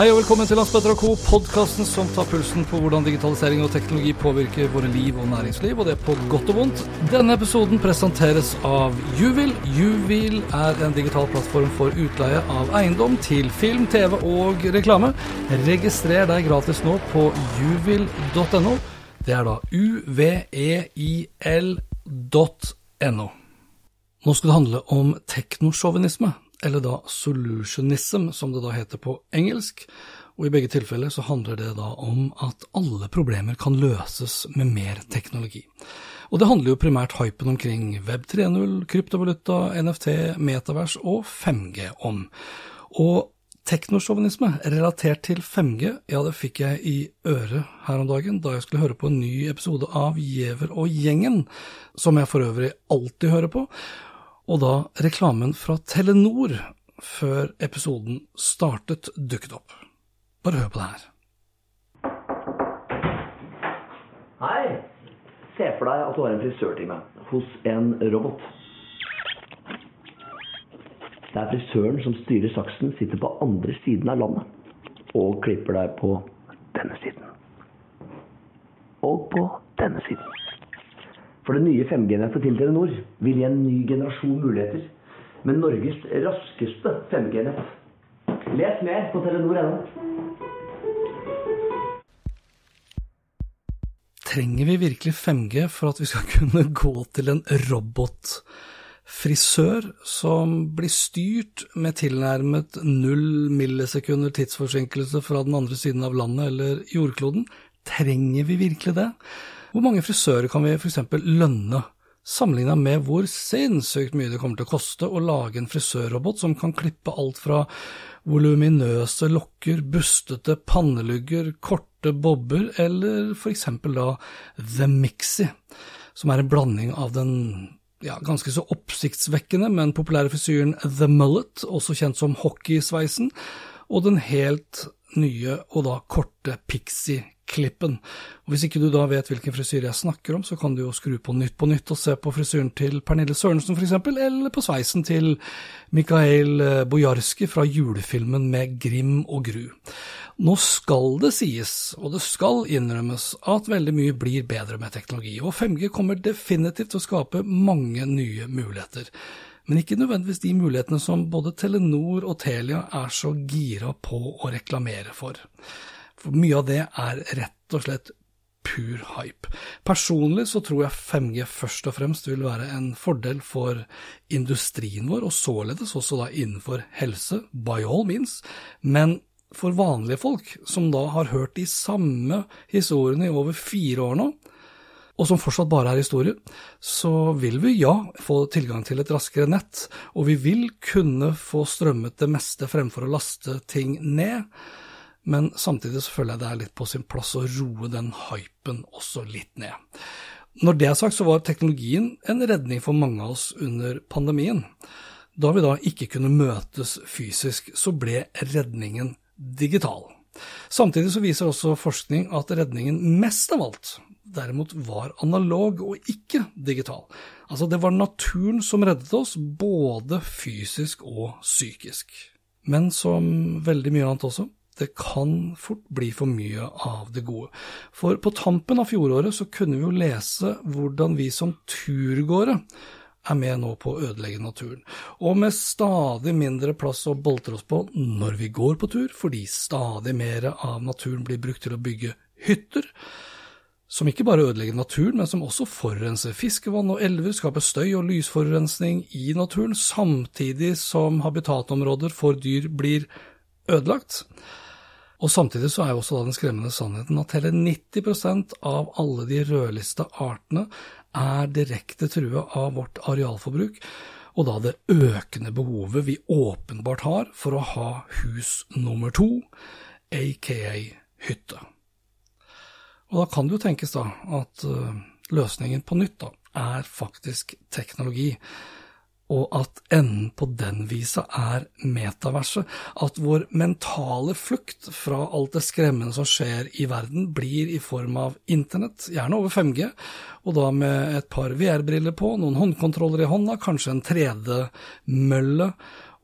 Hei og velkommen til Landsbetter Co., podkasten som tar pulsen på hvordan digitalisering og teknologi påvirker våre liv og næringsliv, og det er på godt og vondt. Denne episoden presenteres av Juvil. Juvil er en digital plattform for utleie av eiendom til film, TV og reklame. Registrer deg gratis nå på juvil.no. Det er da uveil.no. Nå skal det handle om teknosjåvinisme, eller da solutionism, som det da heter på engelsk. Og i begge tilfeller så handler det da om at alle problemer kan løses med mer teknologi. Og det handler jo primært hypen omkring Web 3.0, kryptovaluta, NFT, metavers og 5G om. Og teknosjåvinisme relatert til 5G, ja det fikk jeg i øret her om dagen da jeg skulle høre på en ny episode av Giæver og gjengen, som jeg for øvrig alltid hører på og da reklamen fra Telenor før episoden startet dukket opp. Bare hør på det her. Hei! Se for deg at du har en frisørtime hos en robot. Det er frisøren som styrer saksen, sitter på andre siden av landet og klipper deg på denne siden. Og på denne siden. For det nye 5G-nettet til Telenor vil gi en ny generasjon muligheter med Norges raskeste 5G-nett. Les mer på telenor.no. Trenger vi virkelig 5G for at vi skal kunne gå til en robotfrisør som blir styrt med tilnærmet null millisekunder tidsforsinkelse fra den andre siden av landet eller jordkloden? Trenger vi virkelig det? Hvor mange frisører kan vi f.eks. lønne, sammenligna med hvor sinnssykt mye det kommer til å koste å lage en frisørrobot som kan klippe alt fra voluminøse lokker, bustete pannelugger, korte bobber, eller f.eks. da The Mixie, som er en blanding av den ja, ganske så oppsiktsvekkende, men populære frisyren The Mullet, også kjent som hockeysveisen, og den helt nye og da korte pixie-klippen. Og Hvis ikke du da vet hvilken frisyre jeg snakker om, så kan du jo skru på Nytt på Nytt og se på frisyren til Pernille Sørensen f.eks., eller på sveisen til Mikhail Bojarski fra julefilmen med Grim og Gru. Nå skal det sies, og det skal innrømmes, at veldig mye blir bedre med teknologi, og 5G kommer definitivt til å skape mange nye muligheter men ikke nødvendigvis de mulighetene som både Telenor og Telia er så gira på å reklamere for. For mye av det er rett og slett pur hype. Personlig så tror jeg 5G først og fremst vil være en fordel for industrien vår, og således også da innenfor helse, by all means, men for vanlige folk, som da har hørt de samme historiene i over fire år nå, og som fortsatt bare er historie, så vil vi ja få tilgang til et raskere nett, og vi vil kunne få strømmet det meste fremfor å laste ting ned, men samtidig så føler jeg det er litt på sin plass å roe den hypen også litt ned. Når det er sagt, så var teknologien en redning for mange av oss under pandemien. Da vi da ikke kunne møtes fysisk, så ble redningen digital. Samtidig så viser også forskning at redningen mest av alt derimot var analog og ikke digital. Altså, det var naturen som reddet oss, både fysisk og psykisk. Men som veldig mye annet også, det kan fort bli for mye av det gode. For på tampen av fjoråret så kunne vi jo lese hvordan vi som turgåere er med nå på å ødelegge naturen, og med stadig mindre plass å boltre oss på når vi går på tur, fordi stadig mer av naturen blir brukt til å bygge hytter, som ikke bare ødelegger naturen, men som også forurenser fiskevann og elver, skaper støy og lysforurensning i naturen, samtidig som habitatområder for dyr blir ødelagt. Og Samtidig så er jo også den skremmende sannheten at hele 90% av alle de rødlista artene er direkte trua av vårt arealforbruk, og da det økende behovet vi åpenbart har for å ha hus nummer to, aka hytte. Og da kan det jo tenkes da at uh, løsningen på nytt da er faktisk teknologi. Og at enden på den visa er metaverset, at vår mentale flukt fra alt det skremmende som skjer i verden, blir i form av internett, gjerne over 5G, og da med et par VR-briller på, noen håndkontroller i hånda, kanskje en 3D-mølle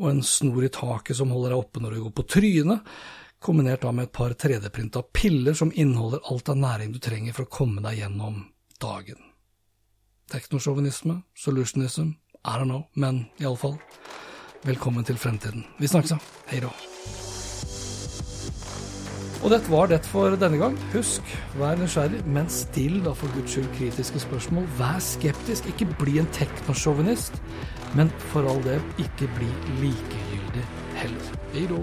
og en snor i taket som holder deg oppe når du går på trynet, kombinert da med et par 3D-printa piller som inneholder alt av næring du trenger for å komme deg gjennom dagen. Teknosjåvinisme, solutionism, i don't know, men iallfall. Velkommen til fremtiden. Vi snakkes, da. Hei da. Og dette var det for denne gang. Husk, vær nysgjerrig, men still da for guds skyld kritiske spørsmål. Vær skeptisk, ikke bli en teknosjåvinist. Men for all del, ikke bli likegyldig heller. Hei da.